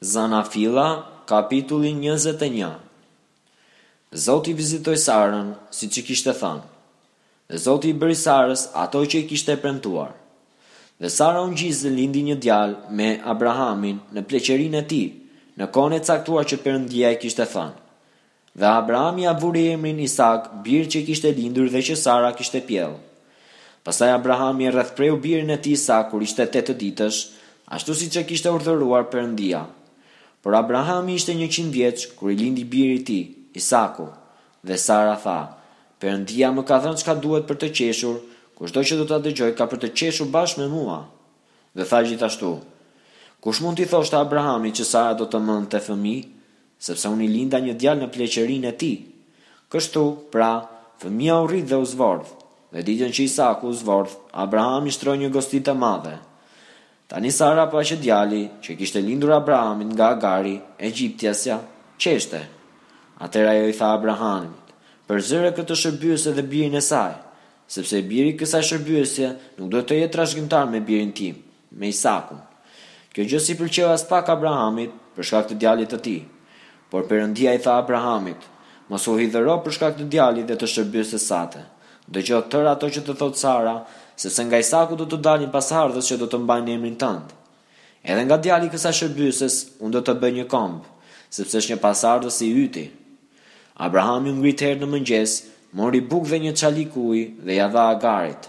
Zanafilla, kapitulli njëzet e një Zoti vizitoi Sarën, siç i kishte thënë, dhe Zoti i bëri Sarës ato që i kishte premtuar. Dhe Sara u ngjiz dhe lindi një djalë me Abrahamin në pleqërinë e tij, në kohën e caktuar që Perëndia i kishte thënë. Dhe Abrahami ia vuri emrin Isak, birit që i kishte lindur dhe që Sara kishte pjellë. Pastaj Abrahami e rrethpreu birin e tij Isak kur ishte tetë ditësh, ashtu siç e kishte urdhëruar Perëndia. Por Abrahami ishte njëqind vjeç kur i lindi biri i tij, Isaku. Dhe Sara tha, Perëndia më ka dhënë çka duhet për të qeshur, kushdo që do ta dëgjojë ka për të qeshur bashkë me mua. Dhe tha gjithashtu, Kush mund t'i thoshte Abrahamit që Sara do të mëndte fëmijë? Sepse unë i linda një djalë në pleqërinë e tij. Kështu, pra, fëmija u rrit dhe u zvordh. Dhe ditën që Isaku u zvordh, Abrahami shtroi një gosti të madhe. Tani Sara pa që djali, që i kishte lindur Abrahamit nga Agari, egjiptiasja, qeshte. Atëherë ajo i tha Abrahamit, Përzëre këtë shërbyese dhe birin e saj, sepse biri i kësaj shërbyese nuk duhet të jetë trashëgimtar me birin tim. me Isakun. Kjo gjë s'i pëlqeu aspak Abrahamit për shkak të djalit të tij. Por Perëndia i tha Abrahamit, Mos u hidhëro për shkak të djalit dhe të shërbyeses sate. Dëgjo tërë ato që të thotë Sara, sepse nga Isaku do të dalin pasardhës që do të mbajnë emrin tënd. Edhe nga djali i kësaj shërbyeses unë do të bëj një komb, sepse është një pasardhës i yti. Abrahami u ngrit herët në mëngjes, mori bukë dhe një çalik ujë dhe ia dha Agarit.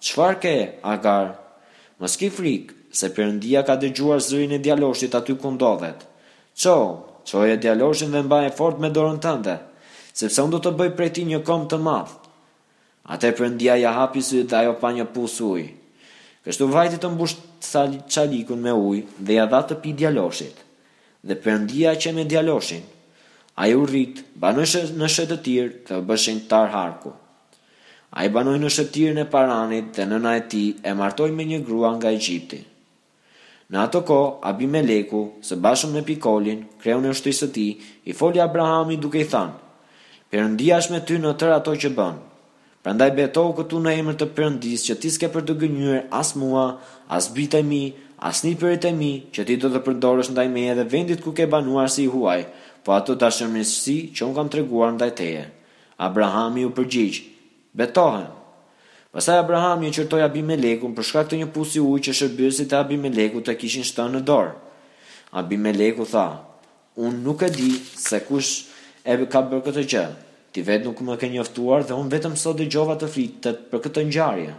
Çfarë ke, Agar? Mos ki frikë, se Perëndia ka dëgjuar zërin e djaloshit aty ku ndodhet. Çohu, çoje djaloshin dhe mbaje fort me dorën tënde, sepse unë do të bëj prej tij një komb të madh. Atëherë Perëndia ia hapi sytë dhe ajo pa një pus ujë. Kështu vajti të mbushë çalikun me ujë dhe ia dha të pijë djaloshit. Dhe Perëndia qe me djaloshin. Ai u rrit, banoi në shkretëtirë dhe u bë shenjtar harku. Ai banoi në shkretëtirën e Paranit dhe nëna e tij e martoi me një grua nga Egjipti. Në atë kohë, Abimeleku, së bashku me Pikolin, kreun e ushtrisë së tij, i foli Abrahamit duke i thënë, Perëndia është me ty në tërë ato që bën. Prandaj betohu këtu në emër të Perëndisë që ti s'ke për të gënjyer as mua, as bijtë e mi, as nipërit e mi, që ti do të përdorësh ndaj meje dhe vendit ku ke banuar si i huaj, po atë dashamirësi që unë kam treguar ndaj teje. Abrahami u përgjigj, Betohem. Pastaj Abrahami e qortoi Abimelekun për shkak të një pusi uji që shërbyesit e Abimelekut e kishin shtënë në dorë. Abimeleku tha, Unë nuk e di se kush e ka bërë këtë gjë. Ti vetë nuk më ke njoftuar dhe unë vetëm sot dëgjova të flitet për këtë ngjarje.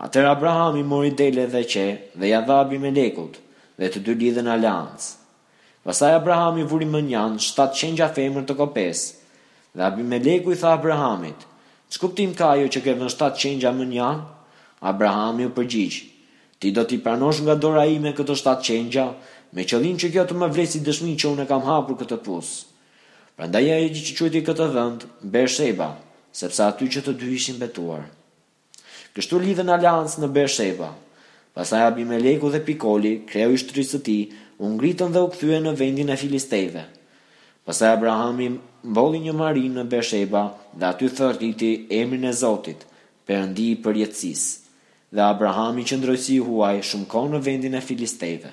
Atëherë Abrahami mori dele dhe qe, dhe ia dha Abimelekut, dhe të dy lidhën një aleancë. Pastaj Abrahami vuri mënjanë shtatë qengja femër të kopesë. Dhe Abimeleku i tha Abrahamit, Ç'kuptim ka ajo që ke vënë shtatë qengja mënjanë? Abrahami u përgjigj, Ti do t'i pranosh nga dora ime këto shtatë qengja, me qëllim që kjo të më vlejë si dëshmi që unë e kam hapur këtë pus. Prandaj ai e quajti këtë vend Beersheba, sepse aty që të dy ishin betuar. Kështu lidhën aleancë në Beersheba. Pastaj Abimeleku dhe Pikoli, kreu i ushtrisë së tij, u ngritën dhe u kthyen në vendin e filistejve. Pastaj Abrahami mbolli një marinë në Beersheba dhe aty thërriti emrin e Zotit, Perëndi i përjetësisë. Dhe Abrahami qëndroi si i huaj shumë kohë në vendin e filistejve.